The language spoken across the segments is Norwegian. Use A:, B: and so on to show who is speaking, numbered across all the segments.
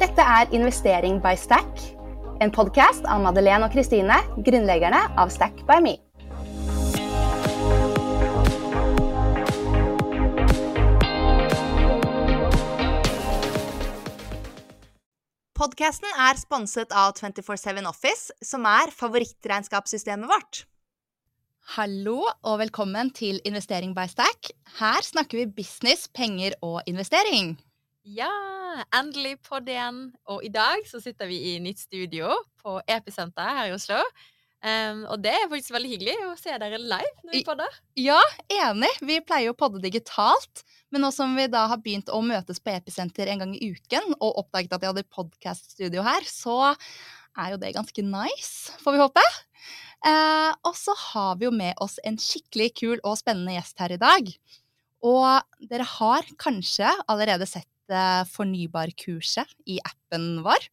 A: Dette er Investering by Stack, en podkast av Madeleine og Kristine, grunnleggerne av Stack by Me. Podkasten er sponset av 247 Office, som er favorittregnskapssystemet vårt. Hallo og velkommen til Investering by Stack. Her snakker vi business, penger og investering.
B: Ja, endelig podd igjen. Og i dag så sitter vi i nytt studio på Episenter her i Oslo. Um, og det er faktisk veldig hyggelig å se dere live når vi podder.
A: Ja, enig. Vi pleier jo å podde digitalt. Men nå som vi da har begynt å møtes på Episenter en gang i uken, og oppdaget at jeg hadde podkaststudio her, så er jo det ganske nice, får vi håpe. Eh, og så har vi jo med oss en skikkelig kul og spennende gjest her i dag. Og dere har kanskje allerede sett eh, fornybarkurset i appen vår.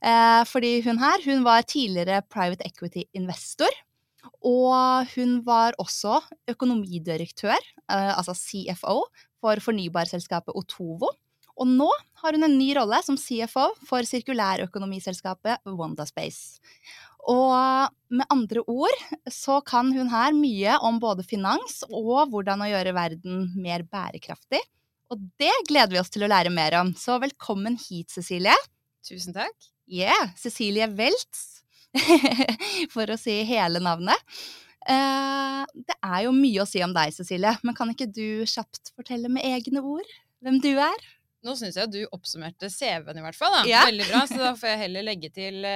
A: Eh, fordi hun her hun var tidligere private equity-investor. Og hun var også økonomidirektør, eh, altså CFO, for fornybarselskapet Otovo. Og nå har hun en ny rolle som CFO for sirkulærøkonomiselskapet Wondaspace. Og med andre ord så kan hun her mye om både finans og hvordan å gjøre verden mer bærekraftig. Og det gleder vi oss til å lære mer om. Så velkommen hit, Cecilie.
B: Tusen takk.
A: Yeah, Cecilie Weltz, for å si hele navnet. Uh, det er jo mye å si om deg, Cecilie, men kan ikke du kjapt fortelle med egne ord hvem du er?
B: Nå syns jeg du oppsummerte CV-en i hvert fall. Da. Ja. Veldig bra, så da får jeg heller legge til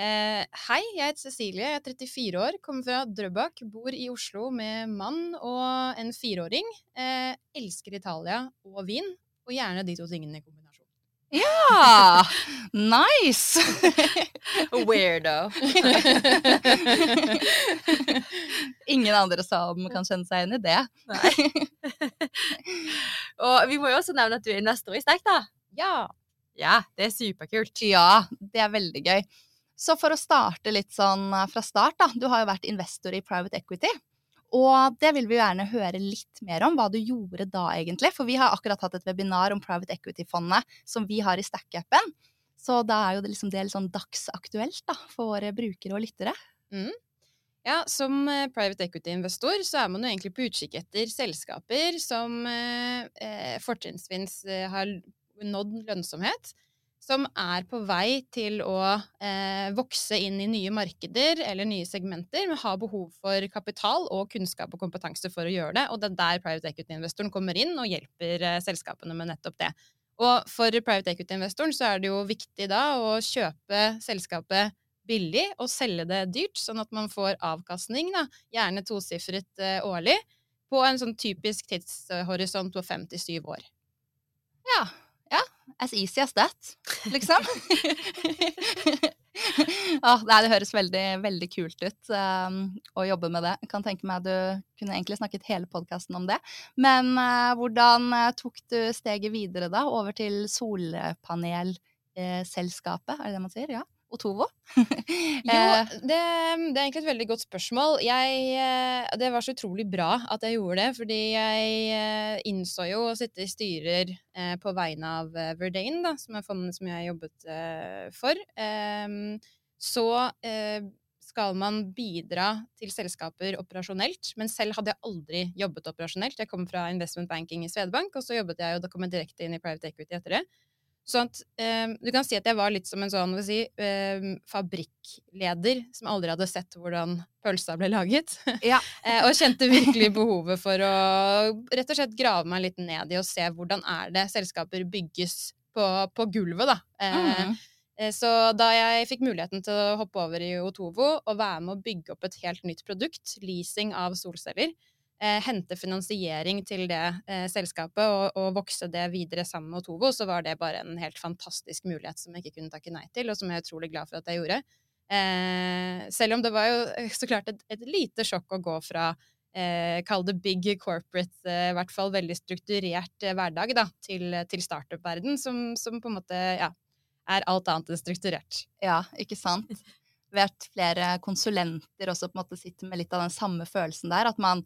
B: uh, Hei, jeg heter Cecilie, jeg er 34 år, kommer fra Drøbak, bor i Oslo med mann og en fireåring. elsker Italia og vin, og gjerne de to tingene i kombinasjon.
A: Ja! Nice!
B: Weirdo.
A: Ingen andre som kan kjenne seg igjen i det. Nei.
B: Og vi må jo også nevne at du er investor i Sterk, da.
A: Ja.
B: Ja, det er superkult.
A: Ja, det er veldig gøy. Så for å starte litt sånn fra start, da. Du har jo vært investor i private equity. Og det vil vi gjerne høre litt mer om, hva du gjorde da egentlig. For vi har akkurat hatt et webinar om private equity-fondet som vi har i Stack-appen. Så da er jo det liksom det litt sånn dagsaktuelt da, for våre brukere og lyttere.
B: Mm. Ja, som eh, private equity-investor så er man jo egentlig på utkikk etter selskaper som eh, eh fortrinnsvis eh, har nådd lønnsomhet som er på vei til å eh, vokse inn i nye markeder eller nye segmenter, men har behov for kapital og kunnskap og kompetanse for å gjøre det. Og det er der private equity-investoren kommer inn og hjelper eh, selskapene med nettopp det. Og for private equity-investoren så er det jo viktig da å kjøpe selskapet billig og selge det dyrt, sånn at man får avkastning, da, gjerne tosifret eh, årlig, på en sånn typisk tidshorisont på fem til syv år.
A: Ja, ja, as easy as that, liksom. ah, nei, det høres veldig, veldig kult ut um, å jobbe med det. Jeg kan tenke meg at du kunne egentlig snakket hele podkasten om det. Men uh, hvordan uh, tok du steget videre da, over til solpanelselskapet, er det det man sier? Ja. Otovo?
B: jo, eh. det, det, er egentlig et veldig godt spørsmål. Jeg, eh, det var så utrolig bra at jeg gjorde det, fordi jeg eh, innså jo å sitte i styrer på vegne av Verdane, da, som er fondet som jeg jobbet for. Eh, så skal man bidra til selskaper operasjonelt, men selv hadde jeg aldri jobbet operasjonelt. Jeg kom fra investment banking i Svedbank, og så jobbet jeg og kom direkte inn i private equity etter det. Sånn at um, Du kan si at jeg var litt som en sånn si, um, fabrikkleder som aldri hadde sett hvordan pølsa ble laget. Ja. uh, og kjente virkelig behovet for å rett og slett grave meg litt ned i og se hvordan er det selskaper bygges på, på gulvet, da. Uh, mm. Så da jeg fikk muligheten til å hoppe over i Otovo og være med å bygge opp et helt nytt produkt, leasing av solceller, eh, hente finansiering til det eh, selskapet og, og, vokse det videre sammen med Otovo, så var det bare en helt fantastisk mulighet som jeg ikke kunne takke nei til, og som jeg er utrolig glad for at jeg gjorde. Eh, selv om det var jo eh, så klart et, et lite sjokk å gå fra eh, Kall det big corporate, eh, i hvert fall veldig strukturert eh, hverdag, da, til, til startup-verden, som, som, på en måte ja, er alt annet enn strukturert.
A: Ja, ikke sant. Vært flere konsulenter også på en måte sitter med litt av den samme følelsen der. At man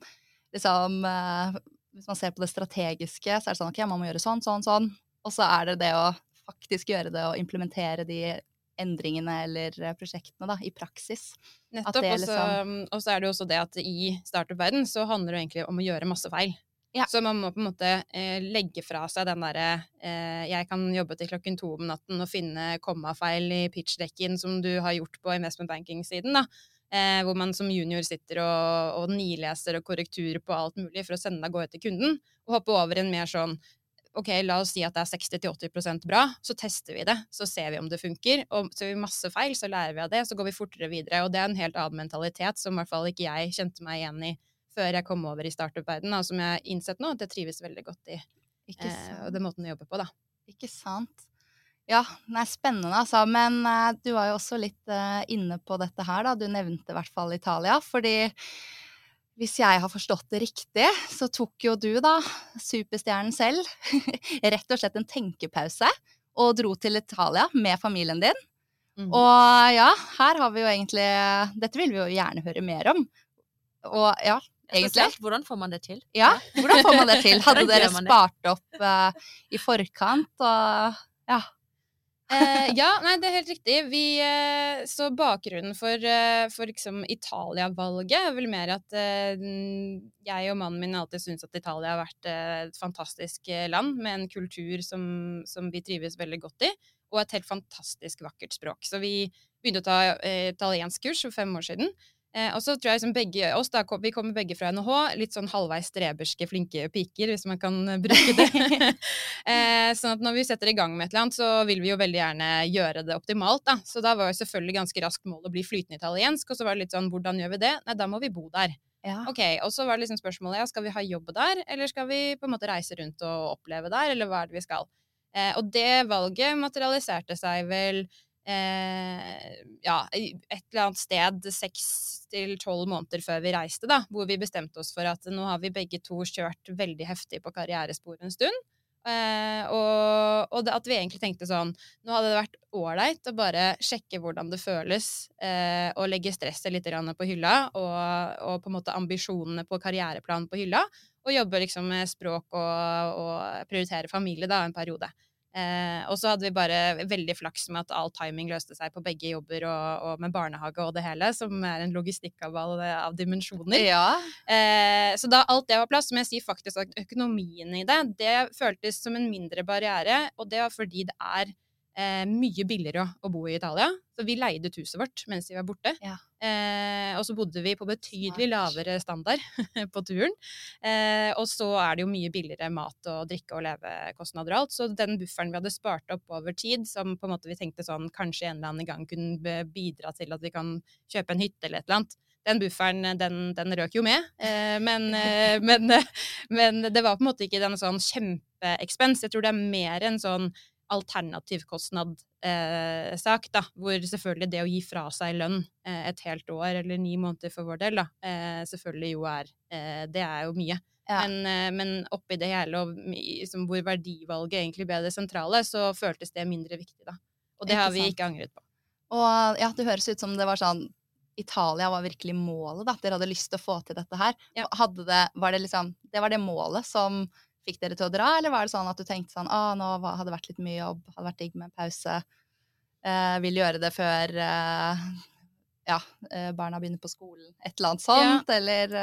A: liksom eh, Hvis man ser på det strategiske, så er det sånn ok, man må gjøre sånn, sånn, sånn. Og så er det det å faktisk gjøre det og implementere de endringene eller eh, prosjektene da, i praksis.
B: Nettopp. Liksom... Og så er det jo også det at i startup-verden så handler det egentlig om å gjøre masse feil. Ja. Så man må på en måte eh, legge fra seg den derre eh, Jeg kan jobbe til klokken to om natten og finne kommafeil i pitchdekken som du har gjort på investment banking-siden, da. Eh, hvor man som junior sitter og, og nileser og korrekturer på alt mulig for å sende deg av gårde til kunden, og hoppe over en mer sånn OK, la oss si at det er 60-80 bra, så tester vi det. Så ser vi om det funker. Og så gjør vi masse feil, så lærer vi av det, så går vi fortere videre. Og det er en helt annen mentalitet som i hvert fall ikke jeg kjente meg igjen i før jeg kom over i startup-verdenen, som jeg har innsett nå at jeg trives veldig godt i. Eh, og den måten å jobbe på, da.
A: Ikke sant. Ja, er spennende, altså. Men uh, du var jo også litt uh, inne på dette her, da. Du nevnte i hvert fall Italia. Fordi hvis jeg har forstått det riktig, så tok jo du, da, superstjernen selv, rett og slett en tenkepause og dro til Italia med familien din. Mm. Og ja, her har vi jo egentlig Dette vil vi jo gjerne høre mer om. Og ja, egentlig.
C: Hvordan får man det til?
A: Ja, hvordan får man det til? Hadde dere spart opp uh, i forkant og ja.
B: Eh, ja, nei, det er helt riktig. Vi, eh, så bakgrunnen for, eh, for liksom Italia-valget er vel mer at eh, jeg og mannen min alltid syns at Italia har vært eh, et fantastisk land med en kultur som, som, vi trives veldig godt i, og et helt fantastisk vakkert språk. Så vi begynte å ta italiensk kurs for fem år siden. Eh, og så tror jeg liksom begge oss, da, vi kommer begge fra NHH, litt sånn halvveis streberske, flinke piker, hvis man kan eh, bruke det. eh, sånn at når vi setter i gang med et eller annet, så vil vi jo veldig gjerne gjøre det optimalt, da. Så da var jo selvfølgelig ganske raskt mål å bli flytende italiensk, og så var det litt sånn hvordan gjør vi det? Nei, da må vi bo der. Ja. Ok, Og så var det liksom spørsmålet ja, skal vi ha jobb der, eller skal vi på en måte reise rundt og oppleve der, eller hva er det vi skal? Eh, og det valget materialiserte seg vel eh, ja, et eller annet sted seks til tolv måneder før vi reiste, da, hvor vi bestemte oss for at nå har vi begge to kjørt veldig heftig på karrieresporet en stund. Eh, og, og at vi egentlig tenkte sånn Nå hadde det vært ålreit å bare sjekke hvordan det føles, eh, og legge stresset litt på hylla, og, og, på en måte ambisjonene på karriereplan på hylla, og jobbe liksom med språk og, og prioritere familie da en periode. Eh, og så hadde vi bare veldig flaks med at all timing løste seg på begge jobber og, og med barnehage og det hele, som er en logistikkavall av dimensjoner. Ja. Eh, så da alt det var plass, som jeg sier faktisk at økonomien i det, det føltes som en mindre barriere, og det var fordi det er eh, mye billigere å, bo i Italia. Så vi leide ut huset vårt mens vi var borte. Ja. Eh, og så bodde vi på betydelig lavere standard på turen. Eh, og så er det jo mye billigere mat og drikke og levekostnader og alt. Så den bufferen vi hadde spart opp over tid, som på en måte vi tenkte sånn kanskje en eller annen gang kunne bidra til at vi kan kjøpe en hytte eller et eller annet, den bufferen, den, den røk jo med. Eh, men, eh, men, men, det var på en måte ikke den sånn kjempeekspens. Jeg tror det er mer en sånn alternativkostnad-sak, eh, hvor selvfølgelig det å gi fra seg lønn eh, et helt år eller ni måneder for vår del, da, eh, selvfølgelig jo er eh, Det er jo mye. Ja. Men, eh, men oppi det hele, og liksom, hvor verdivalget egentlig ble det sentrale, så føltes det mindre viktig, da. Og det har vi ikke angret på.
A: Og ja, det høres ut som det var sånn Italia var virkelig målet, da. Dere hadde lyst til å få til dette her. Ja. Det, var det liksom Det var det målet som fikk dere til å dra, eller var det sånn at du tenkte sånn ah, nå hadde det vært litt mye jobb, hadde vært digg med en pause, eh, vil gjøre det før eh, ja, eh, barna begynner på skolen, et eller annet sånt, ja. eller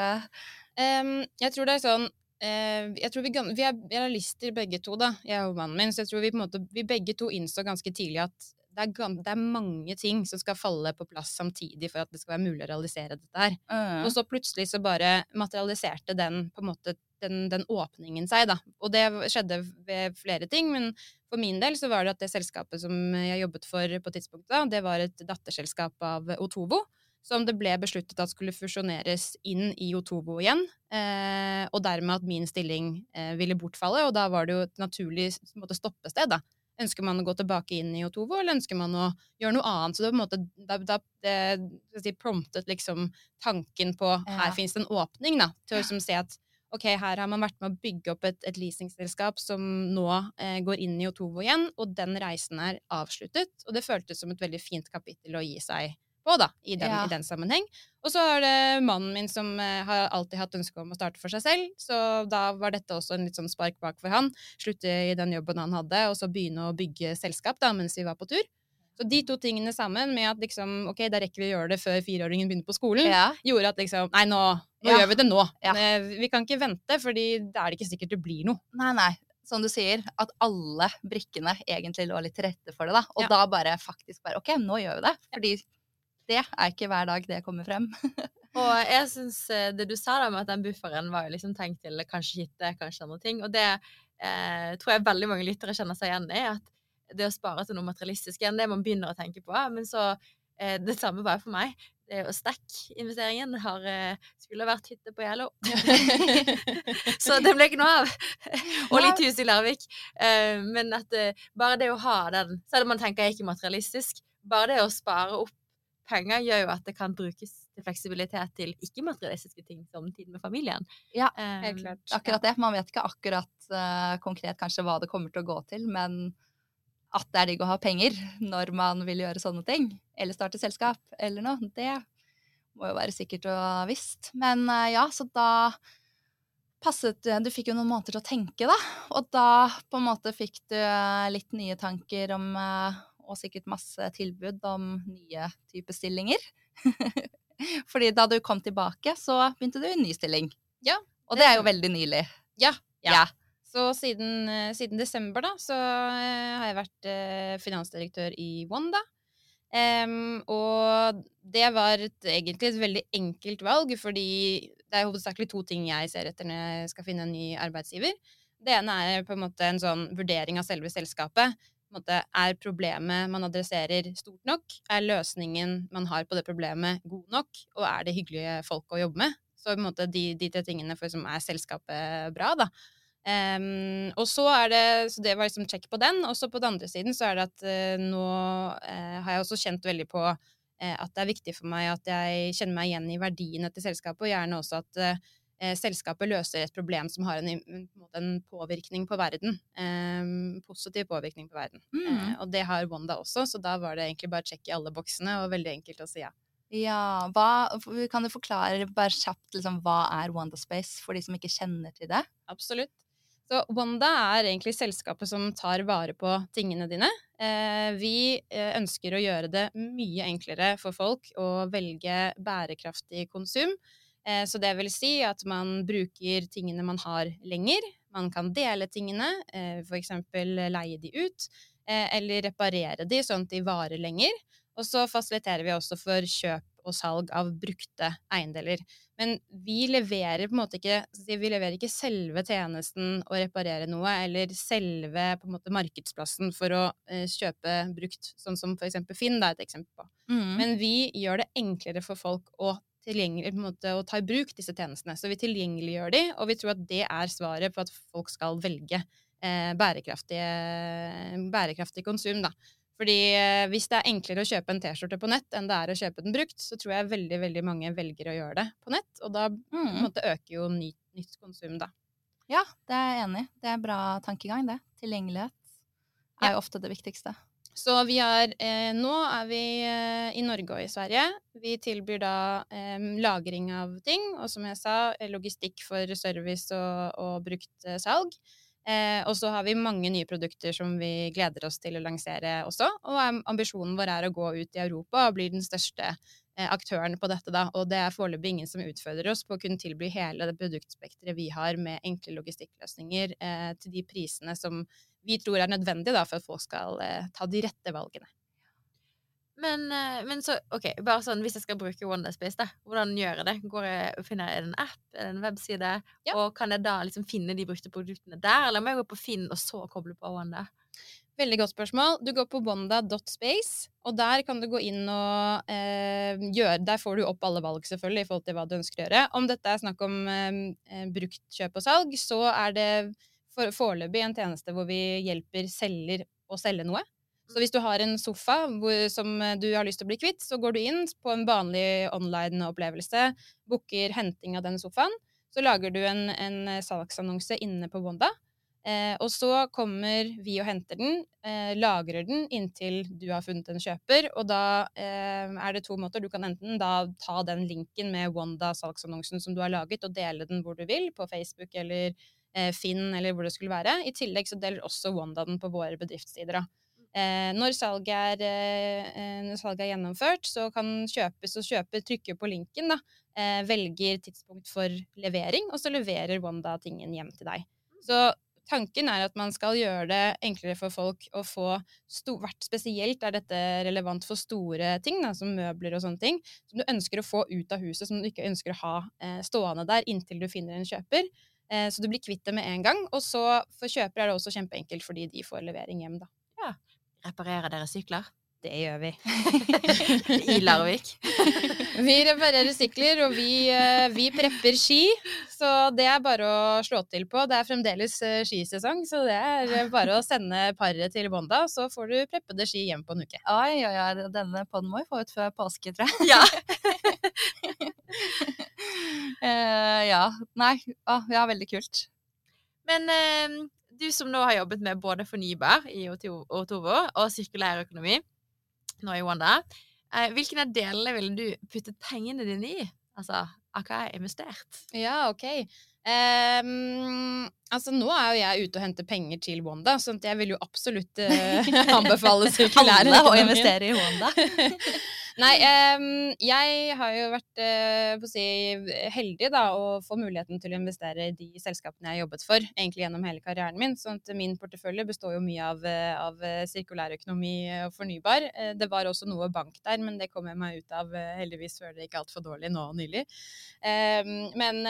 B: um, Jeg tror det er sånn uh, jeg tror vi, vi, er realister begge to, da, jeg og mannen min, så jeg tror vi på en måte, vi begge to innså ganske tidlig at det er, det er, mange ting som skal falle på plass samtidig for at det skal være mulig å realisere dette her. Mm. Og så plutselig så bare materialiserte den på en måte den, den, åpningen seg, da. Og det skjedde ved flere ting, men for min del så var det at det selskapet som jeg jobbet for på tidspunktet, det var et datterselskap av Otovo. Som det ble besluttet at skulle fusjoneres inn i Otovo igjen. Eh, og dermed at min stilling eh, ville bortfalle, og da var det jo et naturlig måte, stoppested, da. Ønsker man å gå tilbake inn i Otovo, eller ønsker man å gjøre noe annet? Så det, måte, da, da, det si, promptet liksom tanken på ja. her finnes det en åpning, da, til å liksom, se at ok, her har man vært med å bygge opp et, et leasingselskap som nå eh, går inn i Otovo igjen, og den reisen er avsluttet. Og det føltes som et veldig fint kapittel å gi seg på, da, i den,
A: Ja.
B: i den sammenheng. Og så er det mannen min som eh, har alltid hatt ønske om å starte for seg selv, så da var dette også en litt sånn spark bak for han. Slutte i den jobben han hadde, og så begynne å bygge selskap da, mens vi var på tur. Så de to tingene sammen med at liksom, ok, da rekker vi å gjøre det før fireåringen begynner på skolen,
A: Ja.
B: gjorde at liksom, nei, nå, nå
A: Ja.
B: gjør vi det nå.
A: Ja.
B: Eh, Vi kan ikke vente, fordi da er det ikke sikkert det blir noe.
A: Nei, nei. Som du sier, at alle brikkene egentlig lå litt til rette for det, da. Og
B: Ja.
A: da bare faktisk bare OK, nå gjør vi det. Fordi det er ikke hver dag det kommer frem.
C: Og jeg syns det du sa da med at den bufferen var jo liksom tenkt til kanskje hytte, kanskje andre ting, og det eh, tror jeg veldig mange lyttere kjenner seg igjen i. At det å spare til noe materialistisk igjen, det man begynner å tenke på. Men så eh, Det samme var for meg. Det jo Stack-investeringen har eh, skulle vært hytte på Jello. så det ble ikke noe av. Og litt hus i Larvik. Eh, men at bare det å ha den, selv om man tenker jeg er ikke materialistisk, bare det å spare opp penger gjør jo at det kan brukes til fleksibilitet til ikke-materialistiske ting, som tid med familien.
A: Ja,
B: helt klart.
A: Akkurat det. Man vet ikke akkurat uh, konkret kanskje hva det kommer til å gå til, men at det er digg å ha penger når man vil gjøre sånne ting, eller starte selskap eller noe, det må jo være sikkert og visst. Men eh, ja, så da passet du. Du fikk jo noen måneder til å tenke, da. Og da på en måte fikk du eh, litt nye tanker om eh, Og sikkert masse tilbud om nye typer stillinger. Fordi da du kom tilbake, så begynte du i en ny stilling.
B: Ja,
A: Og det er jo veldig nylig.
B: Ja.
A: Ja.
B: Så siden, eh, siden desember da, så eh, har jeg vært eh, finansdirektør i Wanda. Um, og det var et, egentlig et veldig enkelt valg, fordi det er hovedsakelig to ting jeg ser etter når jeg skal finne en ny arbeidsgiver. Det ene er på en måte en sånn vurdering av selve selskapet. På en måte, er problemet man adresserer stort nok? Er løsningen man har på det problemet god nok? Og er det hyggelige folk å jobbe med? Så på en måte de, de tre tingene for som er selskapet bra, da. Em, og så er det Så det var liksom check på den. Og så på den andre siden så er det at uh, nå uh, har jeg også kjent veldig på uh, at det er viktig for meg at jeg kjenner meg igjen i verdiene til selskapet, og gjerne også at selskapet løser et problem som har en, en, påvirkning på verden. Um, positiv påvirkning på verden.
A: Mm.
B: Og det har Wanda også, så da var det egentlig bare check i alle boksene, og veldig enkelt å si ja.
A: Ja, hva, Kan du forklare bare kjapt liksom, hva er Wandaspace, for de som ikke kjenner til det?
B: Absolutt. Så Wanda er egentlig selskapet som tar vare på tingene dine. Eh, vi eh, ønsker å gjøre det mye enklere for folk å velge bærekraftig konsum. Eh, så det vil si at man bruker tingene man har lenger. Man kan dele tingene, f.eks. leie de ut, eller reparere de sånn at de varer lenger. Og så fasiliterer vi også for kjøp og salg av brukte eiendeler. Men vi leverer på en måte ikke Vi leverer ikke selve tjenesten å reparere noe, eller selve på en måte markedsplassen for å eh, kjøpe brukt, sånn som for eksempel Finn, det er et eksempel på.
A: Mm.
B: Men vi gjør det enklere for folk å, på en måte, å ta i bruk disse tjenestene. Så vi tilgjengeliggjør de, og vi tror at det er svaret på at folk skal velge eh, bærekraftig, bærekraftig konsum, da. Fordi eh, hvis det er enklere å kjøpe en T-skjorte på nett enn det er å kjøpe den brukt, så tror jeg veldig veldig mange velger å gjøre det på nett. Og da
A: Mm.
B: øker jo ny, nytt konsum, da.
A: Ja, det er jeg enig i. Det er bra tankegang, det. Tilgjengelighet er
B: Ja.
A: jo ofte det viktigste.
B: Så vi har eh, Nå er vi eh, i Norge og i Sverige. Vi tilbyr da eh, lagring av ting, og som jeg sa, eh, logistikk for service og, og brukt eh, salg. Eh, og så har vi mange nye produkter som vi gleder oss til å lansere også. Og ambisjonen vår er å gå ut i Europa og bli den største eh, aktøren på dette. da. Og det er foreløpig ingen som utfordrer oss på å kunne tilby hele det produktspekteret vi har med enkle logistikkløsninger eh, til de prisene som vi tror er nødvendige da, for at folk skal eh, ta de rette valgene.
C: Men, eh, men så, ok, bare sånn, hvis jeg skal bruke Wonderspace, da, hvordan gjør jeg det? Går jeg og finner jeg en app, er det en webside?
B: Ja.
C: Og kan jeg da liksom finne de brukte produktene der, eller må jeg gå på Finn og så koble på Wanda?
B: Veldig godt spørsmål. Du går på wanda.space, og der kan du gå inn og eh, gjøre Der får du opp alle valg, selvfølgelig, i forhold til hva du ønsker å gjøre. Om dette er snakk om eh, eh, brukt kjøp og salg, så er det for, foreløpig en tjeneste hvor vi hjelper selger å selge noe. Så hvis du har en sofa som eh, du har lyst til å bli kvitt, så går du inn på en vanlig online-opplevelse, booker henting av den sofaen. Så lager du en, en salgsannonse inne på Wanda. Eh, og så kommer vi og henter den, eh, lagrer den inntil du har funnet en kjøper. Og da eh, er det to måter. Du kan enten da ta den linken med Wanda-salgsannonsen som du har laget, og dele den hvor du vil, på Facebook eller eh, Finn eller hvor det skulle være. I tillegg så deler også Wanda den på våre bedriftssider. da. Eh, når, salget er, eh, når salget er gjennomført, så kan kjøpes og kjøper trykke på linken, da, eh, velger tidspunkt for levering, og så leverer Wanda tingen hjem til deg. Så tanken er at man skal gjøre det enklere for folk å få hvert Spesielt er dette relevant for store ting, da, som møbler og sånne ting, som du ønsker å få ut av huset, som du ikke ønsker å ha eh, stående der inntil du finner en kjøper. Eh, så du blir kvitt det med en gang. Og så for kjøper er det også kjempeenkelt fordi de får levering hjem, da.
C: Reparerer dere sykler?
B: Det gjør vi.
C: I Larvik.
B: vi reparerer sykler, og vi, eh, vi, prepper ski. Så det er bare å slå til på. Det er fremdeles eh, skisesong, så det er bare å sende paret til Bonda, så får du preppede ski hjem på en uke.
A: Oi, oi, oi. Denne podden må vi få ut før påske, tror jeg.
C: Ja.
A: uh, ja. Nei. Å, ja, veldig kult.
C: Men uh, du som nå har jobbet med både fornybar i Otovo og sirkulær økonomi, nå i Wanda. Eh, hvilken av delene ville du puttet pengene dine i? Altså, hva er investert?
B: Ja, OK. Um, altså, nå er jo jeg ute og henter penger til Wanda, så jeg vil jo absolutt uh, anbefale sirkulær
A: Alle å investere i Wanda.
B: Nei, um, jeg har jo vært uh, si, heldig da, å få muligheten til å investere i de selskapene jeg har jobbet for, egentlig gjennom hele karrieren min. sånn at min portefølje består jo mye av, eh, av eh, sirkulærøkonomi og fornybar. Det var også noe bank der, men det kom jeg meg ut av heldigvis før det gikk altfor dårlig nå nylig. Um, men,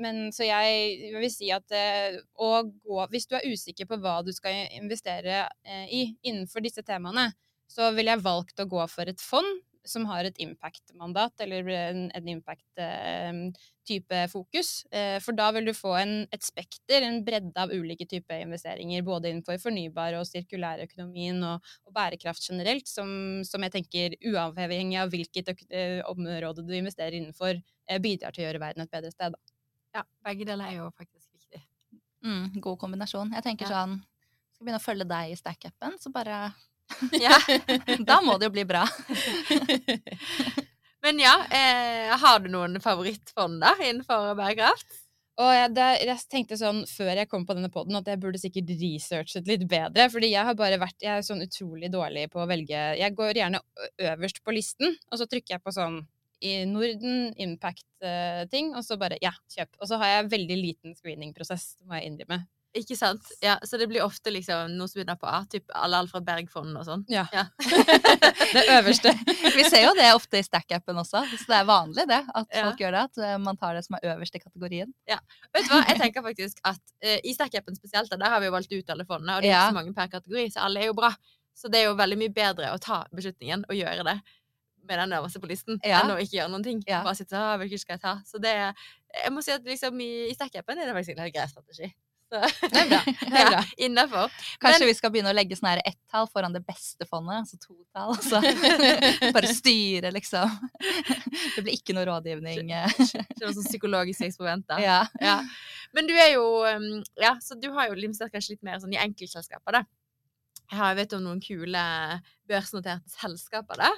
B: men, så jeg vil si at gå Hvis du er usikker på hva du skal investere i innenfor disse temaene, så ville jeg valgt å gå for et fond som har et impact-mandat, eller en, en impact-type eh, fokus. Eh, for da vil du få en, et spekter, en bredde av ulike typer investeringer, både innenfor fornybar og sirkulærøkonomien og, og bærekraft generelt, som, som, jeg tenker, uavhengig av hvilket eh, område du investerer innenfor, eh, bidrar til å gjøre verden et bedre sted. Da.
C: Ja, begge deler er jo faktisk viktig.
A: Mm, god kombinasjon. Jeg tenker ja. sånn Skal begynne å følge deg i stack-appen, så bare
C: ja.
A: da må det jo bli bra.
C: Men ja, eh, har du noen favorittfond da, innenfor bærekraft?
B: Og jeg, det, jeg, tenkte sånn før jeg kom på denne poden at jeg burde sikkert researchet litt bedre. Fordi jeg har bare vært Jeg er sånn utrolig dårlig på å velge Jeg går gjerne øverst på listen, og så trykker jeg på sånn i Norden, Impact-ting, uh, og så bare ja, kjøp. Og så har jeg veldig liten screening-prosess, må jeg innrømme.
C: Ikke sant? Ja, Så det blir ofte liksom noe som begynner på A, typ alle Alfred Berg-fond og sånn.
B: Ja. ja. det øverste.
A: Vi ser jo det ofte i Stack-appen også, så det er vanlig det, at ja. folk gjør det. At eh, man tar det som er øverste kategorien.
C: Ja. Vet du hva, jeg tenker faktisk at uh, i Stack-appen spesielt, der har vi jo valgt ut alle fondene, og det er ikke så mange per kategori, så alle er jo bra. Så det er jo veldig mye bedre å ta beslutningen og gjøre det med den øverste på listen, ja. enn å ikke gjøre noen ting. Bare sitte og hvilken skal jeg ta? Så det Jeg må si at liksom i, i Stack-appen er det faktisk en helt grei strategi.
B: Det er bra. Det er bra.
C: Innafor.
A: Kanskje Men, vi skal begynne å legge sånn ett-tall foran det beste fondet, altså to-tall. Altså. bare styre, liksom. Det blir ikke noe rådgivning.
C: Det var sånn psykologisk eksperiment, da.
A: Ja.
C: ja. Men du er jo um, Ja, så du har jo limstert kanskje litt mer sånn i enkeltselskaper, da. Jeg har, vet om noen kule børsnoterte selskaper, da?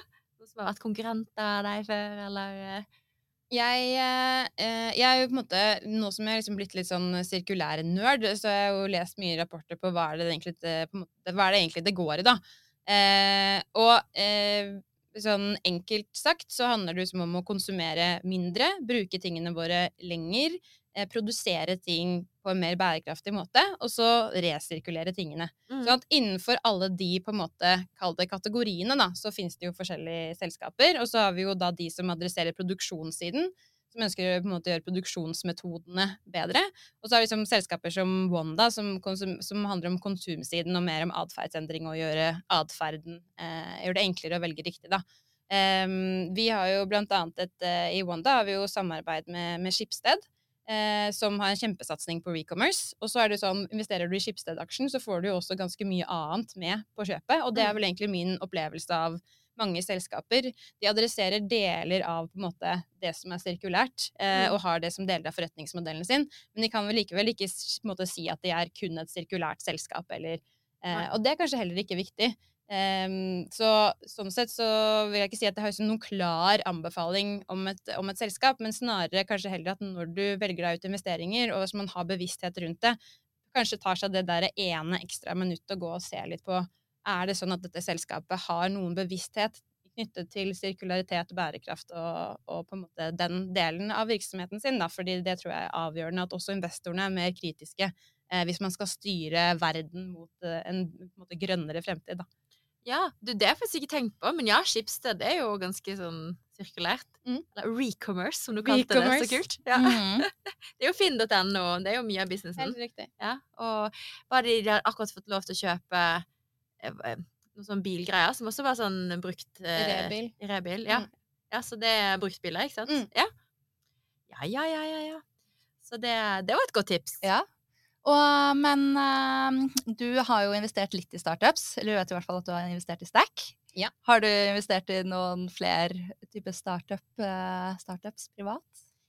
C: Som har vært konkurrenter av deg før, eller eh?
B: Jeg, eh, jeg er jo på en måte, Nå som jeg har liksom blitt litt sånn sirkulær nerd, så har jeg jo lest mye rapporter på hva er det egentlig, måte, hva er det, egentlig det går i, da. Eh, og eh, sånn enkelt sagt så handler det om å konsumere mindre, bruke tingene våre lenger, Eh, produsere ting på en mer bærekraftig måte, og så resirkulere tingene. Mm. Så at innenfor alle de på en måte, kall det kategoriene, da, så finnes det jo forskjellige selskaper. Og så har vi jo da de som adresserer produksjonssiden, som ønsker å måte, gjøre produksjonsmetodene bedre. Og så har vi liksom selskaper som Wanda, som, som, handler om konsumsiden og mer om atferdsendring og gjøre atferden eh, Gjøre det enklere å velge riktig, da. Um, vi har jo blant annet et, uh, I Wanda har vi jo samarbeid med, med Skipsted eh, som har en kjempesatsing på recommerce. Og så er det sånn, investerer du i Schibsted-aksjen, så får du jo også ganske mye annet med på kjøpet. Og det er mm. vel egentlig min opplevelse av mange selskaper. De adresserer deler av måte, det som er sirkulært, eh,
C: Mm.
B: og har det som deler av forretningsmodellen sin. Men de kan vel likevel ikke måte, si at de er kun et sirkulært selskap. Eller, eh, og det er kanskje heller ikke viktig. Ehm, så sånn sett så vil jeg ikke si at jeg har liksom noen klar anbefaling om et, om et selskap, men snarere kanskje heller at når du velger deg ut investeringer, og hvis man har bevissthet rundt det, kanskje tar seg det der ene ekstra minuttet å gå og se litt på er det sånn at dette selskapet har noen bevissthet knyttet til sirkularitet, bærekraft og, og på en måte den delen av virksomheten sin. Da. Fordi det tror jeg er avgjørende at også investorene er mer kritiske eh, hvis man skal styre verden mot eh, en, en måte, grønnere fremtid. Da.
C: Ja, du, det har jeg faktisk ikke tenkt på, men ja, Schibsted er jo ganske sånn sirkulært.
B: Mm.
C: Eller recommerce, som du kalte det. Så kult. Ja.
A: Mm.
C: Det er jo finn.no, det er jo mye av businessen.
B: Helt riktig.
C: Ja, og bare de, de har akkurat fått lov til å kjøpe eh, eh, noen sånne bilgreier, som også var sånn brukt eh,
B: Rebil.
C: Rebil, ja.
B: Mm.
C: ja. Så det er bruktbiler, ikke sant?
B: Mm.
C: Ja. ja, ja, ja, ja, ja. Så det, det var et godt tips.
A: Ja. Og, men uh, du har jo investert litt i startups, eller du vet i hvert fall at du har investert i Stack.
B: Ja.
A: Har du investert i noen flere typer startup, uh, startups privat?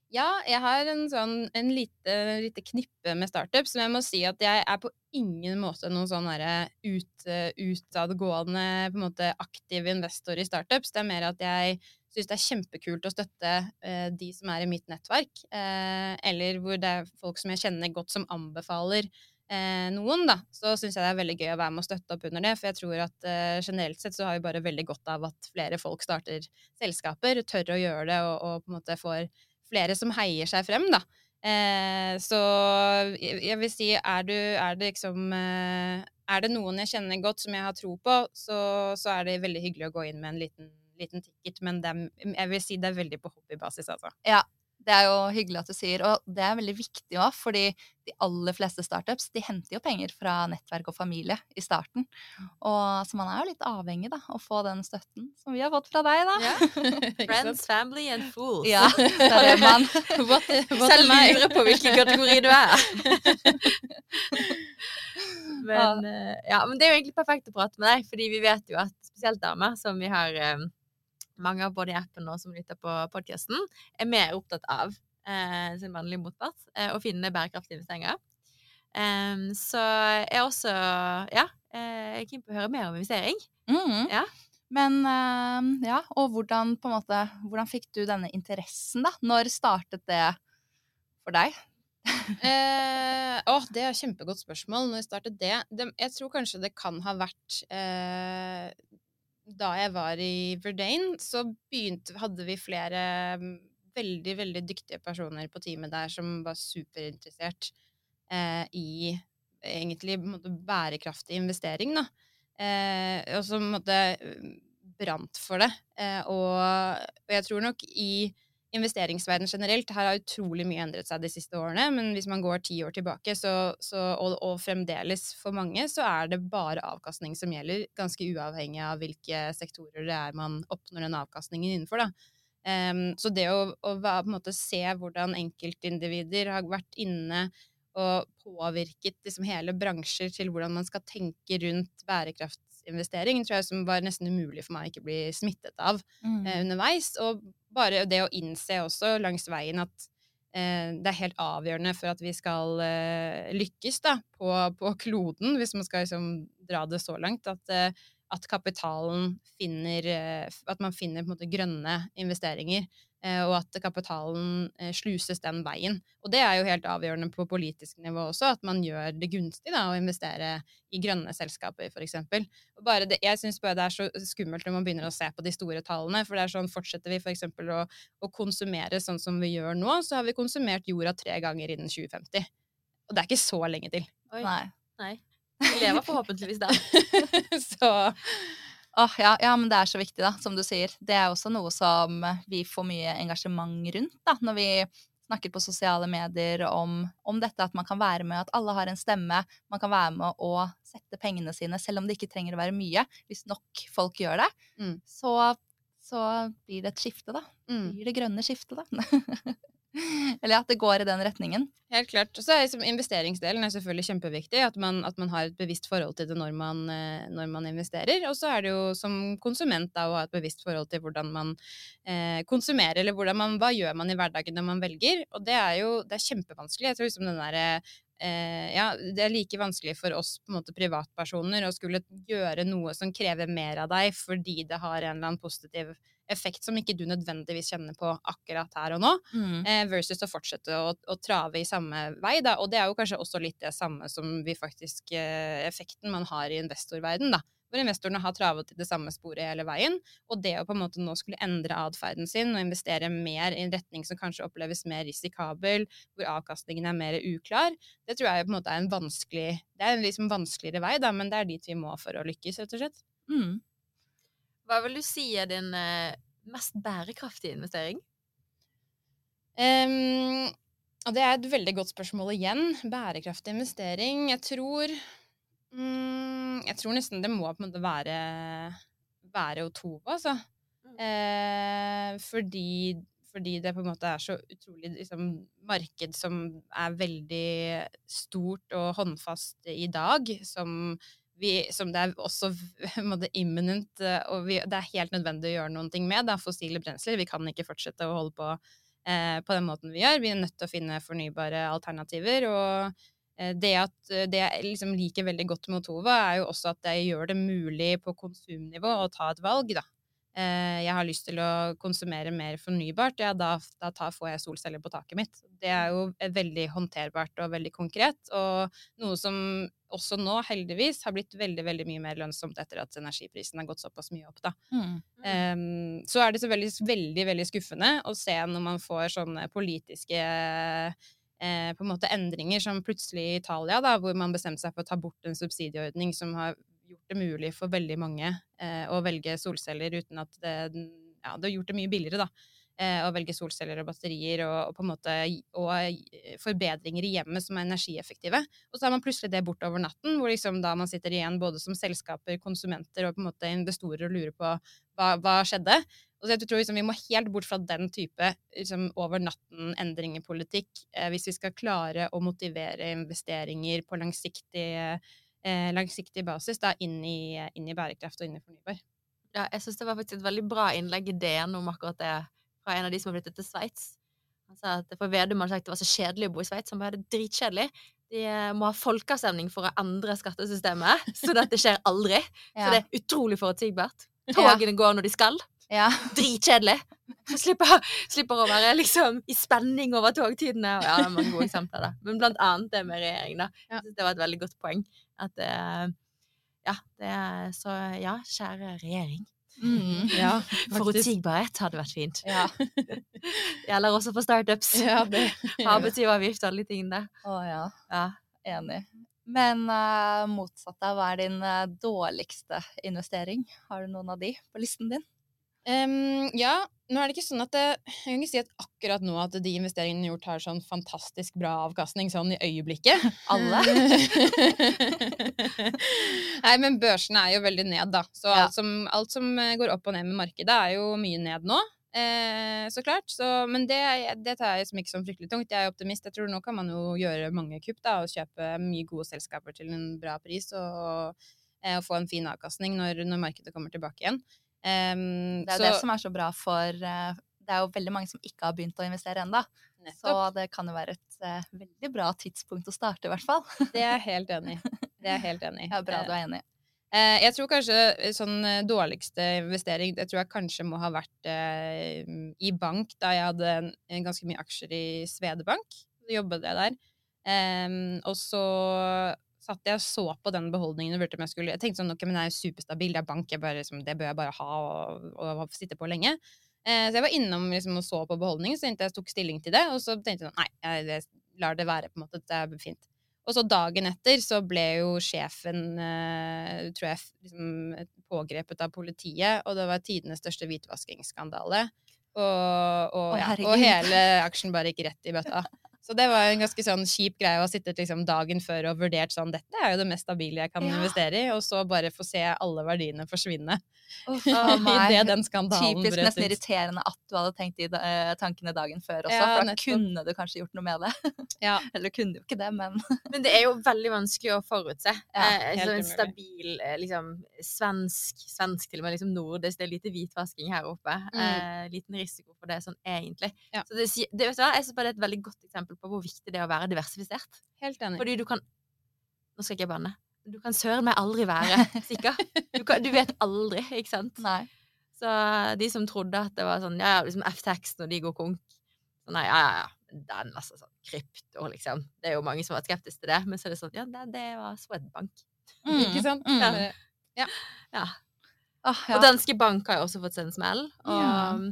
B: Ja, jeg har en sånn en lite, lite knippe med startups, men jeg må si at jeg er på ingen måte noen sånn ut, utadgående, på en måte aktiv investor i startups. Det er mer at jeg syns det er kjempekult å støtte eh, de som er i mitt nettverk, eh, eller hvor det er folk som jeg kjenner godt som anbefaler eh, noen, da. Så syns jeg det er veldig gøy å være med og støtte opp under det, for jeg tror at eh, generelt sett så har vi bare veldig godt av at flere folk starter selskaper, tør å gjøre det, og, og på en måte får flere som heier seg frem, da. Eh, så jeg, vil si, er, du, er det liksom eh, Er det noen jeg kjenner godt som jeg har tro på, så, så er det veldig hyggelig å gå inn med en liten, liten ticket, men det er, jeg vil si det er veldig på hobbybasis, altså.
A: Det er jo hyggelig at du sier, og det er veldig viktig òg, fordi de aller fleste startups de henter jo penger fra nettverk og familie i starten. Og, så man er jo litt avhengig da, å få den støtten som vi har fått fra deg, da.
B: Yeah.
C: Friends, family and fools.
A: Ja, det er det man
B: What, what
C: Selv lurer på hvilken kategori du er. men, eh, ja, men det er jo egentlig perfekt å prate med deg, fordi vi vet jo at spesielt damer, som vi har eh, mange av både i appen og som lytter på podkasten, er mer opptatt av eh, sin mannlige motpart, eh, å finne bærekraftige investeringer. Um, så jeg er også ja, eh, jeg er keen på å høre mer om investering.
A: Mm.
C: Ja.
A: Men eh, ja, og hvordan på en måte Hvordan fikk du denne interessen, da? Når startet det for deg?
B: Eh, åh, det er et kjempegodt spørsmål. Når jeg startet det, det Jeg tror kanskje det kan ha vært eh, Da jeg var i Verdane, så begynte, hadde vi flere mm, veldig, veldig dyktige personer på teamet der som var superinteressert eh, i egentlig måtte, bærekraftig investering, da. Eh, og som måtte brant for det. Eh, og, og jeg tror nok i investeringsverden generelt, her har utrolig mye endret seg de siste årene, men hvis man går ti år tilbake, så, så, og, og fremdeles for mange, så er det bare avkastning som gjelder, ganske uavhengig av hvilke sektorer det er man oppnår den avkastningen innenfor. Da. Um, så det å, å på en måte se hvordan enkeltindivider har vært inne og påvirket liksom hele bransjer til hvordan man skal tenke rundt bærekraftsinvestering, tror jeg som var nesten umulig for meg å ikke bli smittet av eh, underveis. Og bare det å innse også langs veien at eh, det er helt avgjørende for at vi skal eh, lykkes da, på, på kloden, hvis man skal liksom, dra det så langt, at, eh, at kapitalen finner At man finner måte grønne investeringer. Eh, Og at kapitalen eh, sluses den veien. Og det er jo helt avgjørende på politisk nivå også, at man gjør det gunstig da, å investere i grønne selskaper, f.eks. Jeg syns bare det er så skummelt når man begynner å se på de store tallene. For det er sånn, fortsetter vi f.eks. Å, å konsumere sånn som vi gjør nå, så har vi konsumert jorda tre ganger innen 2050. Og det er ikke så lenge til.
C: Oi,
A: Nei.
C: nei. Vi lever forhåpentligvis da.
B: så
A: Åh, ja, ja, men det er så viktig, da, som du sier. Det er også noe som vi får mye engasjement rundt, da, når vi snakker på sosiale medier om, om dette, at man kan være med, at alle har en stemme. Man kan være med å sette pengene sine, selv om det ikke trenger å være mye. Hvis nok folk gjør det,
B: Mm.
A: så, så blir det et skifte, da.
B: mm.
A: Blir det grønne skiftet, da. Eller at det går i den retningen.
B: Helt klart. Og så er liksom investeringsdelen er selvfølgelig kjempeviktig. At man, at man, har et bevisst forhold til det når man, eh, når man investerer. Og så er det jo som konsument da, å ha et bevisst forhold til hvordan man eh, konsumerer, eller man, hva gjør man i hverdagen når man velger. Og det er jo det er kjempevanskelig. Jeg tror liksom den derre eh, ja, det er like vanskelig for oss på en måte privatpersoner å skulle gjøre noe som krever mer av deg fordi det har en eller annen positiv effekt som ikke du nødvendigvis kjenner på akkurat her og nå, mm. eh, versus å fortsette å, å, trave i samme vei. Da. Og det er jo kanskje også litt det samme som vi faktisk eh, effekten man har i investorverden, da. Hvor investorene har travet i det samme sporet hele veien. Og det å på en måte nå skulle endre atferden sin og investere mer i en retning som kanskje oppleves mer risikabel, hvor avkastningen er mer uklar, det tror jeg på en måte er en vanskelig Det er en liksom vanskeligere vei, da, men det er dit vi må for å lykkes, rett og slett. Mm.
C: Hva vil du si er din eh, mest bærekraftige investering?
B: Um, og det er et veldig godt spørsmål igjen. Bærekraftig investering. Jeg tror um, Jeg tror nesten det må på en måte være, være Otova, altså. Mm. Eh, fordi, fordi, det på en måte er så utrolig liksom, marked som er veldig stort og håndfast i dag, som vi, som det er også måte, imminent, eh, og vi, det er helt nødvendig å gjøre noe med. Det er fossile brensler. Vi kan ikke fortsette å holde på eh, på den måten vi gjør. Vi er nødt til å finne fornybare alternativer. og det at det jeg liksom liker veldig godt med Otova, er jo også at det gjør det mulig på konsumnivå å ta et valg. da. Eh, jeg har lyst til å konsumere mer fornybart, ja, da, da tar, får jeg solceller på taket mitt. Det er jo veldig håndterbart og veldig konkret, og noe som også nå, heldigvis, har blitt veldig veldig mye mer lønnsomt etter at energiprisen har gått såpass mye opp. da. Mm. Um, så er det så veldig, veldig, veldig skuffende å se når man får sånne politiske eh, på en måte endringer som plutselig i Italia, da, hvor man bestemte seg for å ta bort en subsidieordning som har gjort det mulig for veldig mange eh, å velge solceller uten at det, ja, det har gjort det mye billigere, da. Eh, å velge solceller og batterier og, og, på en måte, og eh, forbedringer i hjemmet som er energieffektive. Og så har man plutselig det borte over natten, hvor liksom da man sitter igjen både som selskaper, konsumenter og på en måte investorer og lurer på hva, hva skjedde. Og så jeg tror liksom Vi må helt bort fra den type liksom, over natten-endring i politikk eh, hvis vi skal klare å motivere investeringer på langsiktig eh, langsiktig basis da, inn i, inn i, bærekraft og inn i fornybar.
C: Ja, jeg syns det var faktisk et veldig bra innlegg i DN om akkurat det, fra en av de som har flyttet til Sveits. Han sa at for Vedum hadde sagt det var så kjedelig å bo i Sveits. Han bare det er dritkjedelig. De eh, må ha folkeavstemning for å endre skattesystemet, så dette skjer aldri. ja. Så det er utrolig forutsigbart. Togene går når de skal. Ja. Dritkjedelig. Slipper, slipper, å være liksom i spenning over togtidene. Og ja, det er mange gode eksempler, da. Men blant annet det med regjering, da. Jeg synes det var et veldig godt poeng. At uh, ja, det er så Ja, kjære regjering. Mm, ja, Forutsigbarhet hadde vært fint. Ja. Gjelder også for startups. Ja, det. Arbeidsgiveravgift og alle de tingene.
A: Å ja. ja. Enig. Men uh, motsatt av, hva er din uh, dårligste investering? Har du noen av de på listen din?
B: Um, ja, nå er det ikke sånn at det, Jeg kan ikke si at akkurat nå at de investeringene gjort, har sånn fantastisk bra avkastning sånn i øyeblikket.
A: Alle?
B: Nei, men børsene er jo veldig ned, da. Så ja. alt, som, alt, som, går opp og ned med markedet, er jo mye ned nå. Eh, så klart. Så, men det, det, tar jeg som ikke som fryktelig tungt. Jeg er optimist. Jeg tror nå kan man jo gjøre mange kupp da, og kjøpe mye gode selskaper til en bra pris og, og, og få en fin avkastning når, når markedet kommer tilbake igjen.
A: Um, det er jo det som er så bra for uh, Det er jo veldig mange som ikke har begynt å investere ennå. Så det kan jo være et uh, veldig bra tidspunkt å starte, i hvert fall.
B: det er jeg helt enig i. Det er helt enig.
A: Ja, bra du er enig.
B: Uh, jeg tror kanskje sånn dårligste investering det tror jeg kanskje må ha vært i bank, da jeg hadde en, ganske mye aksjer i Svedebank. Så jobbet jeg der. Um, og så satt jeg og så på den beholdningen og vurderte om jeg skulle Jeg tenkte sånn, ok, men det er jo superstabil, det er bank, bare, liksom, det bør jeg bare ha og, og, sitte på lenge. Eh, så jeg var innom liksom, og så på beholdningen, så jeg tok stilling til det. Og så tenkte jeg sånn, nei, jeg lar det være, på en måte, det er fint. Og så dagen etter så ble jo sjefen, eh, tror jeg, liksom, pågrepet av politiet, og det var tidenes største hvitvaskingsskandale. Og, og, ja, og hele aksjen bare gikk rett i bøtta. Så det var en ganske sånn kjip greie å ha sittet liksom dagen før og vurdert sånn Dette er jo det mest stabile jeg kan
A: Ja.
B: investere i, og så bare få se alle verdiene forsvinne
A: Oh, det
B: idet den skandalen
A: Typisk nesten
B: ut.
A: irriterende at du hadde tenkt i uh, tankene dagen før også,
B: Ja,
A: for da
B: nettopp.
A: kunne du kanskje gjort noe med det.
B: Ja,
A: Eller kunne jo ikke det, men
C: Men det er jo veldig vanskelig å forutse.
A: Ja,
C: eh, så en stabil, eh, liksom svensk, svensk til og med liksom nordisk, det er lite hvitvasking her oppe.
B: Mm.
C: Eh, liten risiko for det sånn egentlig.
B: Ja.
C: Så det, det, vet du hva, jeg synes bare det er et veldig godt eksempel på hvor viktig det er å være diversifisert.
B: helt enig.
C: Fordi du kan Nå skal ikke jeg banne. Du kan søren meg aldri være sikker. Du, kan, du vet aldri, ikke sant?
A: nei.
C: Så de som trodde at det var sånn, ja, ja, liksom FTX når de går konk så Nei, ja, ja, ja. Den, altså sånn krypto, liksom. Det er jo mange som har vært skeptiske til det, men så er det sånn Ja, det, det var Swedbank.
A: Mm,
B: Ikke sant?
A: mm.
B: Ja.
C: Ja.
A: Åh, ja.
C: Og danske bank har jo også fått seg en smell. Og
A: Ja.
C: eh,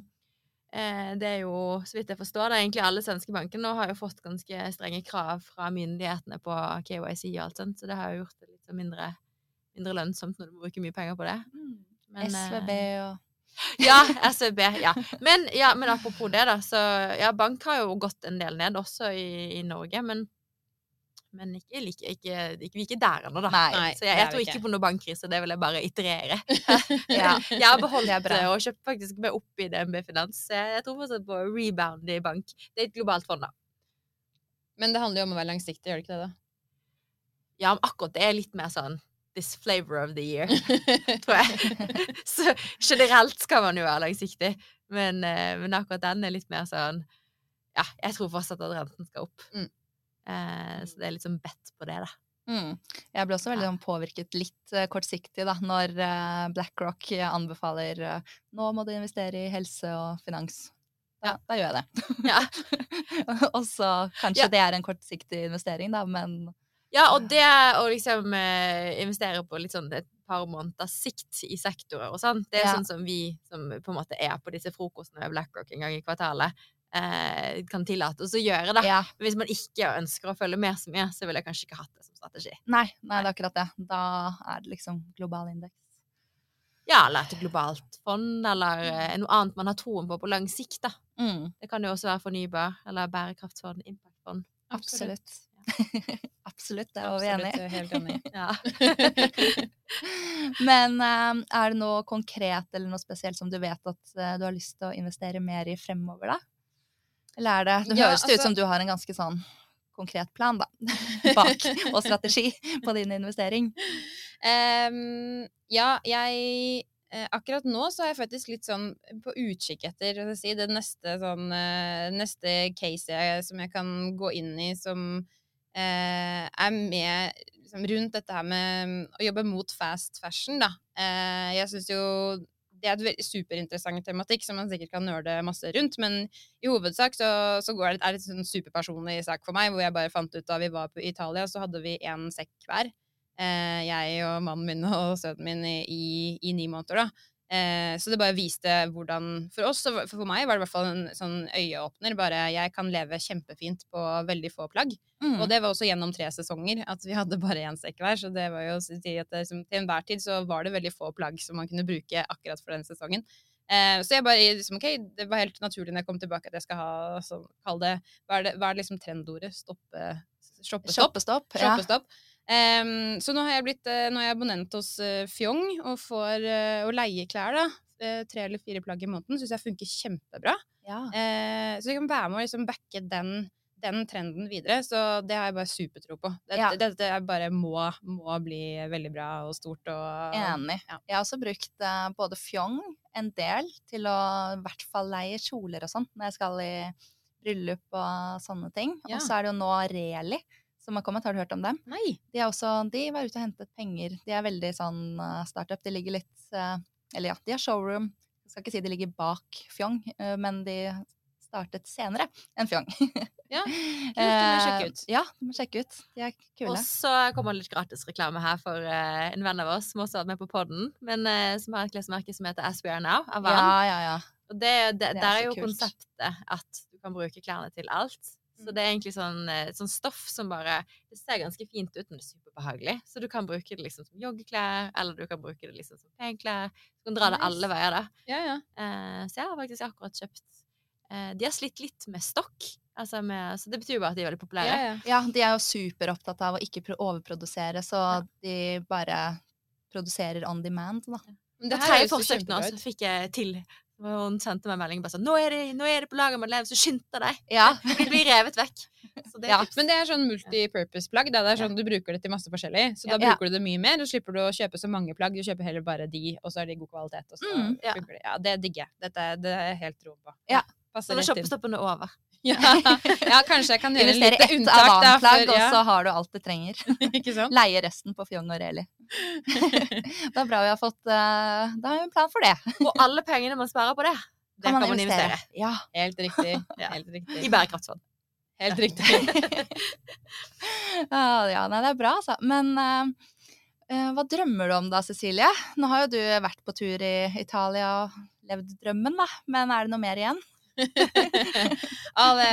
C: det er jo, så vidt jeg forstår det, egentlig alle svenske banker nå har jo fått ganske strenge krav fra myndighetene på KYC og alt sånt, så det har jo gjort det litt mindre, mindre lønnsomt når du bruker mye penger på det.
A: Mm.
C: Men, eh,
A: SVB og
C: Ja, SVB. Ja. Men, ja, men apropos det, da. Så ja, bank har jo gått en del ned, også i, i Norge. Men, men ikke, like, ikke, ikke, vi er ikke der ennå, da.
A: Nei.
C: Så jeg, jeg tror ikke
B: ikke.
C: på noe bankkrise, det vil jeg bare iterere.
A: Ja.
C: Jeg har beholdt
A: Det bra.
C: og kjøpt faktisk meg opp i DNB Finans. Så Jeg, jeg tror fortsatt på rebound i bank. Det er et globalt fond, da.
B: Men det handler jo om å være langsiktig, gjør det ikke det, da?
C: Ja, men akkurat det er litt mer sånn this flavor of the year, tror jeg. Så generelt skal man jo være langsiktig, men, eh, men akkurat den er litt mer sånn Ja, jeg tror fortsatt at renten skal opp.
B: Mm.
C: Eh, så det er litt sånn bedt på det, da.
A: Mm. Jeg ble også veldig ja. påvirket litt eh, kortsiktig da, når eh, BlackRock anbefaler nå må du investere i helse og finans. Ja, da gjør jeg det.
C: Ja.
A: og så kanskje det er en kortsiktig investering, da, men
C: Ja, og det å liksom investere på litt sånn et par måneders sikt i sektorer og sånn, det er sånn som vi som på en måte er på disse frokostene med BlackRock en gang i kvartalet, eh, kan tillate oss å gjøre, da.
A: ja.
C: Men hvis man ikke ønsker å følge med så mye, så ville jeg kanskje ikke hatt det som strategi.
A: Nei, nei, det er akkurat det. Da er det liksom global indeks.
C: Ja, eller et globalt fond, eller eh, noe annet man har troen på på lang sikt, da.
A: Mm,
C: Det kan jo også være fornybar, eller bærekraftsfond, impactfond.
A: absolutt. absolutt, det er vi enig i.
B: Helt enig.
C: Ja.
A: Men eh, er det noe konkret eller noe spesielt som du vet at eh, du har lyst til å investere mer i fremover, da? Eller er det Det
B: Ja,
A: høres det ut
B: altså-
A: som du har en ganske sånn konkret plan, da, bak, og strategi på din investering.
B: Um, ja, jeg eh, Akkurat nå så er jeg faktisk litt sånn på utkikk etter si, det neste, sånn, eh, neste case jeg, som jeg kan gå inn i, som eh, er med liksom, rundt dette her med å jobbe mot fast fashion. Da. Eh, jeg syns jo det er et superinteressant tematikk som man sikkert kan nøle masse rundt, men i hovedsak så, så går det, er det en superpersonlig sak for meg, hvor jeg bare fant ut da vi var på Italia, så hadde vi én sekk hver. Eh, jeg og mannen min og sønnen min i, i, i ni måneder, da. Eh, så det bare viste hvordan For oss, og for meg, var det i hvert fall en sånn øyeåpner. Bare jeg kan leve kjempefint på veldig få plagg.
A: Mm.
B: Og det var også gjennom tre sesonger at vi hadde bare én sekk hver. Så det var jo si at det, som, til enhver tid så var det veldig få plagg som man kunne bruke akkurat for den sesongen. Eh, så jeg bare liksom, ok, det var helt naturlig når jeg kom tilbake at jeg skal ha så, kall det Hva er det, hva er det liksom trendordet? Stoppe Shoppestopp?
A: Shoppestopp. Ja.
B: Shoppestopp. Em, så nå har jeg blitt eh, nå er jeg abonnent hos eh, Fjong og får uh, leie klær. da. Eh, tre eller fire plagg i måneden. Syns jeg funker kjempebra.
A: Ja.
B: Eh, så jeg kan være med og liksom backe den, den trenden videre. Så det har jeg bare supertro på. Dette,
A: Ja.
B: dette bare må, må bli veldig bra og stort. Og,
A: Enig.
B: Ja.
A: Jeg har også brukt eh, både Fjong en del til å i hvert fall leie kjoler og sånn når jeg skal i bryllup og sånne ting. Og så er det jo nå Reli som har kommet. Har du hørt om dem?
B: Nei!
A: De, er også, de var ute og hentet penger. De er veldig sånn eh, startup. De ligger litt eh, Eller ja, de har showroom. Jeg skal ikke si de ligger bak Fjong, eh, men de startet senere enn Fjong.
B: Ja, kult, Du må sjekke ut.
A: Ja, du må sjekke ut. De er kule.
C: Og så kommer det litt gratisreklame her for en venn av oss som også har vært med på podden, men som har et klesmerke som heter As We Are Now, av
A: Ja, ja, ja.
C: Og det, det,
A: Det er
C: der er jo konseptet at du kan bruke klærne til alt. Så
B: Mm.
C: det er egentlig sånn, eh, sånn stoff som bare Det ser ganske fint ut, men det er superbehagelig. Så du kan bruke det liksom som joggeklær, eller du kan bruke det liksom som penklær. Du kan dra det alle veier, da.
B: Ja, ja.
C: Eh, så jeg har faktisk akkurat kjøpt eh, De har slitt litt med stokk. Altså med, så det betyr jo bare at de er veldig populære.
B: Ja, ja.
A: Ja, de er jo superopptatt av å ikke overprodusere, så
C: Ja.
A: de bare produserer on demand, da.
B: Men
C: Det
B: her er jo
C: forsøk nå, så fikk jeg til. Og Hun sendte meg melding bare sånn 'Nå er det, nå er det på lager, Madeleine, så skynd deg!'
A: Ja.
C: De blir revet vekk. Så det er
A: Ja.
B: Men det er sånn multipurpose-plagg. Det er sånn Du bruker det til masse forskjellig. Så da bruker du det mye mer, og slipper du å kjøpe så mange plagg. Du kjøper heller bare de, og så er de god kvalitet. Og så
A: Mm,
C: ja.
B: det. Ja, det digger jeg. Dette det er jeg helt ro på.
A: Ja.
B: Passer
C: Så når shoppestoppen er over.
B: Ja. ja, kanskje jeg kan gjøre
A: Investere
B: lite unntak Investere
A: ett
B: avantlag,
A: og så har du alt du trenger.
B: ikke sant?
A: Leie resten på Fjong og Reli. det er bra vi har fått eh, Da har vi en plan for det.
C: Og alle pengene man sparer på det, det kan man, investere.
A: Ja.
B: Helt riktig.
C: Ja.
B: Helt riktig.
C: i bærekraftsfond.
B: Helt riktig.
A: Ja, ja, nei, det er bra, altså. Men eh, eh, hva drømmer du om da, Cecilie? Nå har jo du vært på tur i Italia og levd drømmen, da. Men er det noe mer igjen?
B: ja, det,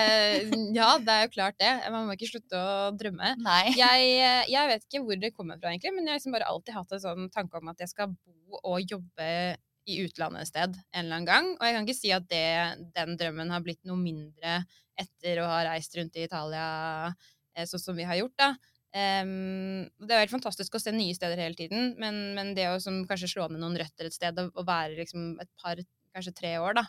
B: ja, det er jo klart det. Man må ikke slutte å drømme. Jeg, eh, jeg vet ikke hvor det kommer fra, egentlig, men jeg har liksom bare alltid hatt en sånn tanke om at jeg skal bo og jobbe i utlandet et sted en eller annen gang. Og jeg kan ikke si at det, den drømmen har blitt noe mindre etter å ha reist rundt i Italia eh, sånn som vi har gjort, da. Um, det er jo helt fantastisk å se nye steder hele tiden, men, men det å som, kanskje slå ned noen røtter et sted og, og være liksom et par, kanskje tre år, da,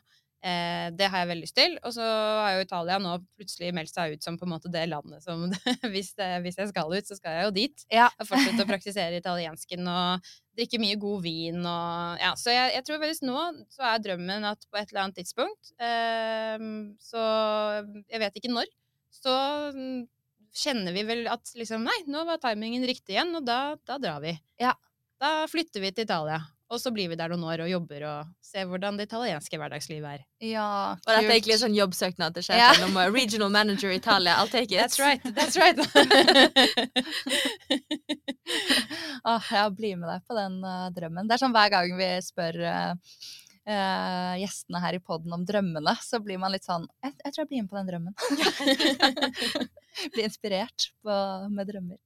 B: Eh, det har jeg veldig lyst til. Og så har jo Italia nå plutselig meldt seg ut som på en måte det landet som hvis, det, hvis jeg skal ut, så skal jeg jo dit.
A: Ja.
B: Og fortsette å praktisere italiensken og drikke mye god vin og Ja, så jeg, jeg tror faktisk nå så er drømmen at på et eller annet tidspunkt eh, Så jeg vet ikke når. Så mm, kjenner vi vel at liksom Nei, nå var timingen riktig igjen, og da, da drar vi.
A: Ja.
B: Da flytter vi til Italia. Og så blir vi der noen år og jobber og ser hvordan det italienske hverdagslivet er.
A: Ja,
C: Og dette er egentlig en sånn jobbsøknad til sjefen om regional manager i Italia. I'll take it.
B: That's right. That's right.
A: Åh, ja, bli med deg på den uh, drømmen. Det er sånn hver gang vi spør uh, Uh, gjestene her i poden om drømmene, så blir man litt sånn Jeg, jeg tror jeg blir med på den drømmen. blir inspirert på, med drømmer.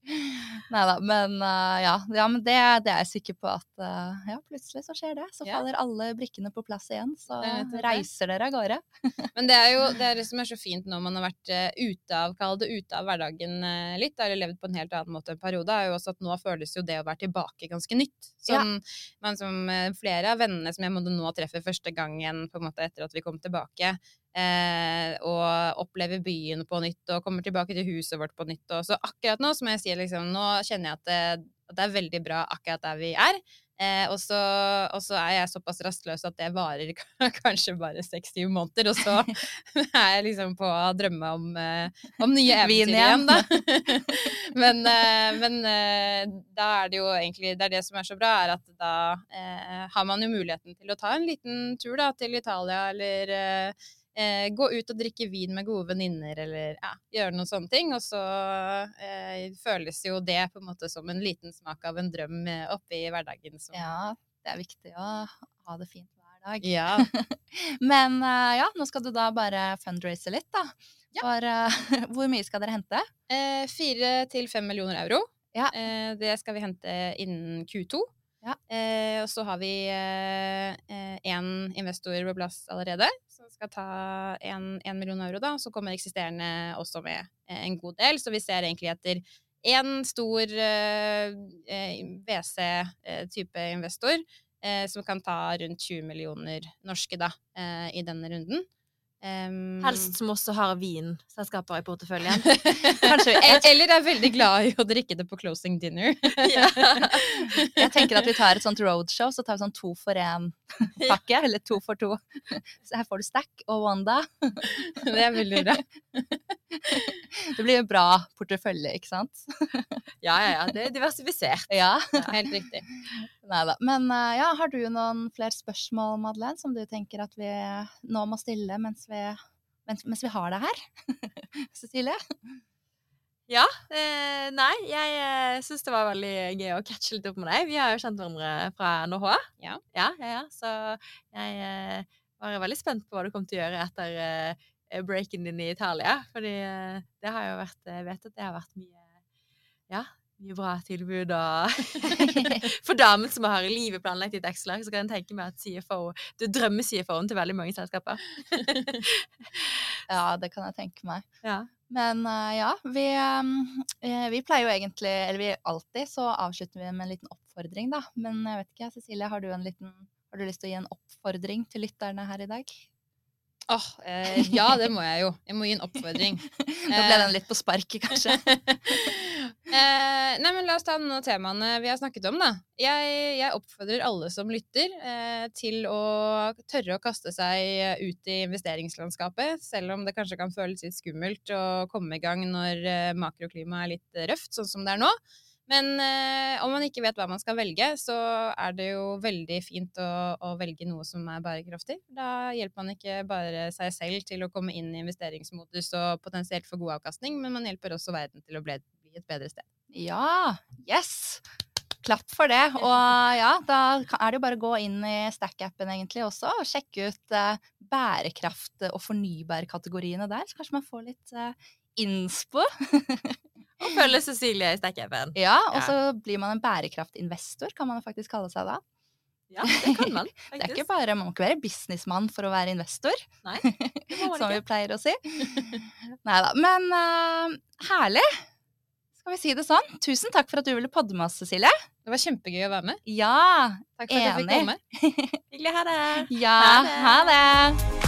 A: Nei da, men uh, ja, ja men det, det er jeg sikker på at uh, ja, plutselig så skjer det. Så
B: Ja.
A: faller alle brikkene på plass igjen. Så
B: Det er det.
A: reiser dere av gårde.
B: Men det er jo det, er det som er så fint når man har vært eh, ute av, kall det ute av hverdagen litt, eller levd på en helt annen måte en periode, er jo også at nå føles jo det å være tilbake ganske nytt.
A: Ja.
B: Som, man, som flere av vennene som jeg måtte nå treffe første gangen på en måte etter at vi kom tilbake, eh, og opplever byen på nytt og kommer tilbake til huset vårt på nytt. Og så akkurat nå som jeg sier, liksom, nå kjenner jeg at det, at det er veldig bra akkurat der vi er. Eh, og, så, og så er jeg såpass rastløs at det varer kanskje bare seks-syv måneder, og så er jeg liksom på å drømme om, eh, om nye eventyr
A: igjen.
B: da. men eh, men eh, da er det jo egentlig Det er det som er så bra, er at da eh, har man jo muligheten til å ta en liten tur da, til Italia, eller eh, eh, gå ut og drikke vin med gode venninner, eller ja, gjøre noen sånne ting. Og så eh, føles jo det på en måte som en liten smak av en drøm eh, oppe i hverdagen. Som,
A: Ja, det er viktig å ha det fint hver dag.
B: ja.
A: Men eh, ja, nå skal du da bare fundraise litt, da.
B: Ja.
A: For eh, hvor mye skal dere hente?
B: Eh, Fire til fem millioner euro.
A: Ja.
B: Eh, det skal vi hente innen Q2.
A: Ja.
B: Eh, og så har vi én investor på plass allerede, skal ta én million euro. da, Så kommer eksisterende også med eh, en god del. Så vi ser egentlig etter én stor eh, VC-type investor eh, som kan ta rundt 20 millioner norske da, eh, i denne runden. Em,
C: Helst som også har vinselskaper i porteføljen.
A: Kanskje
B: Eller er veldig glad i å drikke det på closing dinner.
C: ja.
A: Jeg tenker at vi tar et sånt roadshow, så tar vi sånn to for én-pakke. Eller to for to. Så her får du Stack og Wanda.
B: Det er veldig bra.
A: Det blir en bra portefølje, ikke sant?
C: ja, ja, ja. Det er diversifisert.
A: Ja.
B: Helt riktig.
A: Neida. Men eh, ja, har du noen flere spørsmål, Madeleine, som du tenker at vi nå må stille mens vi, mens, mens vi har deg her? Cecilie?
C: Ja. Eh, nei, jeg eh, syns det var veldig gøy å catche litt opp med deg. Vi har jo kjent hverandre fra NHH.
B: Ja.
C: Ja, ja, ja. Så jeg eh, var veldig spent på hva du kom til å gjøre etter eh, breaken din i Italia. Fordi eh, det har jo vært Jeg vet at det har vært mye Ja, mye bra tilbud og For damen som har livet planlagt i et Excel-ark, så kan jeg tenke meg at CFO Du er drømme-CFO-en til veldig mange selskaper.
A: Ja, det kan jeg tenke meg.
C: Ja.
A: Men uh, ja, vi, um, vi, pleier jo egentlig, eller vi alltid, så avslutter vi med en liten oppfordring, da. Men jeg vet ikke, Cecilie, har du, en liten, har du lyst til å gi en oppfordring til lytterne her i dag?
B: Åh, oh, eh, Ja, det må jeg jo. Jeg må gi en oppfordring.
A: da ble den litt på sparket, kanskje.
B: eh, nei, men La oss ta noen av temaene vi har snakket om. da. Jeg, jeg oppfordrer alle som lytter, eh, til å tørre å kaste seg ut i investeringslandskapet, selv om det kanskje kan føles litt skummelt å komme i gang når eh, makroklimaet er litt røft, sånn som det er nå. Men eh, om man ikke vet hva man skal velge, så er det jo veldig fint å, å, velge noe som er bærekraftig. Da hjelper man ikke bare seg selv til å komme inn i investeringsmodus og potensielt få god avkastning, men man hjelper også verden til å bli, et bedre sted.
A: Ja! Yes! Klapp for det. Og ja, da er det jo bare å gå inn i Stack-appen egentlig også og sjekke ut eh, bærekraft- og fornybarkategoriene der. Så kanskje man får litt eh, innspo.
C: Og følge Cecilie i Stekkeven.
A: Ja, og så ja. blir man en bærekraftinvestor, kan man faktisk kalle seg da.
C: Ja, det kan man.
A: Faktisk. det er ikke bare, Man må ikke være businessmann for å være investor,
C: Nei,
A: som vi pleier å si. Nei da. Men uh, herlig. Skal vi si det sånn? Tusen takk for at du ville podde med oss, Cecilie.
B: Det var kjempegøy å være med.
A: Ja,
B: Takk for enig. at jeg fikk komme.
C: Hyggelig. Ha det.
A: Ja, ha det. Ha det.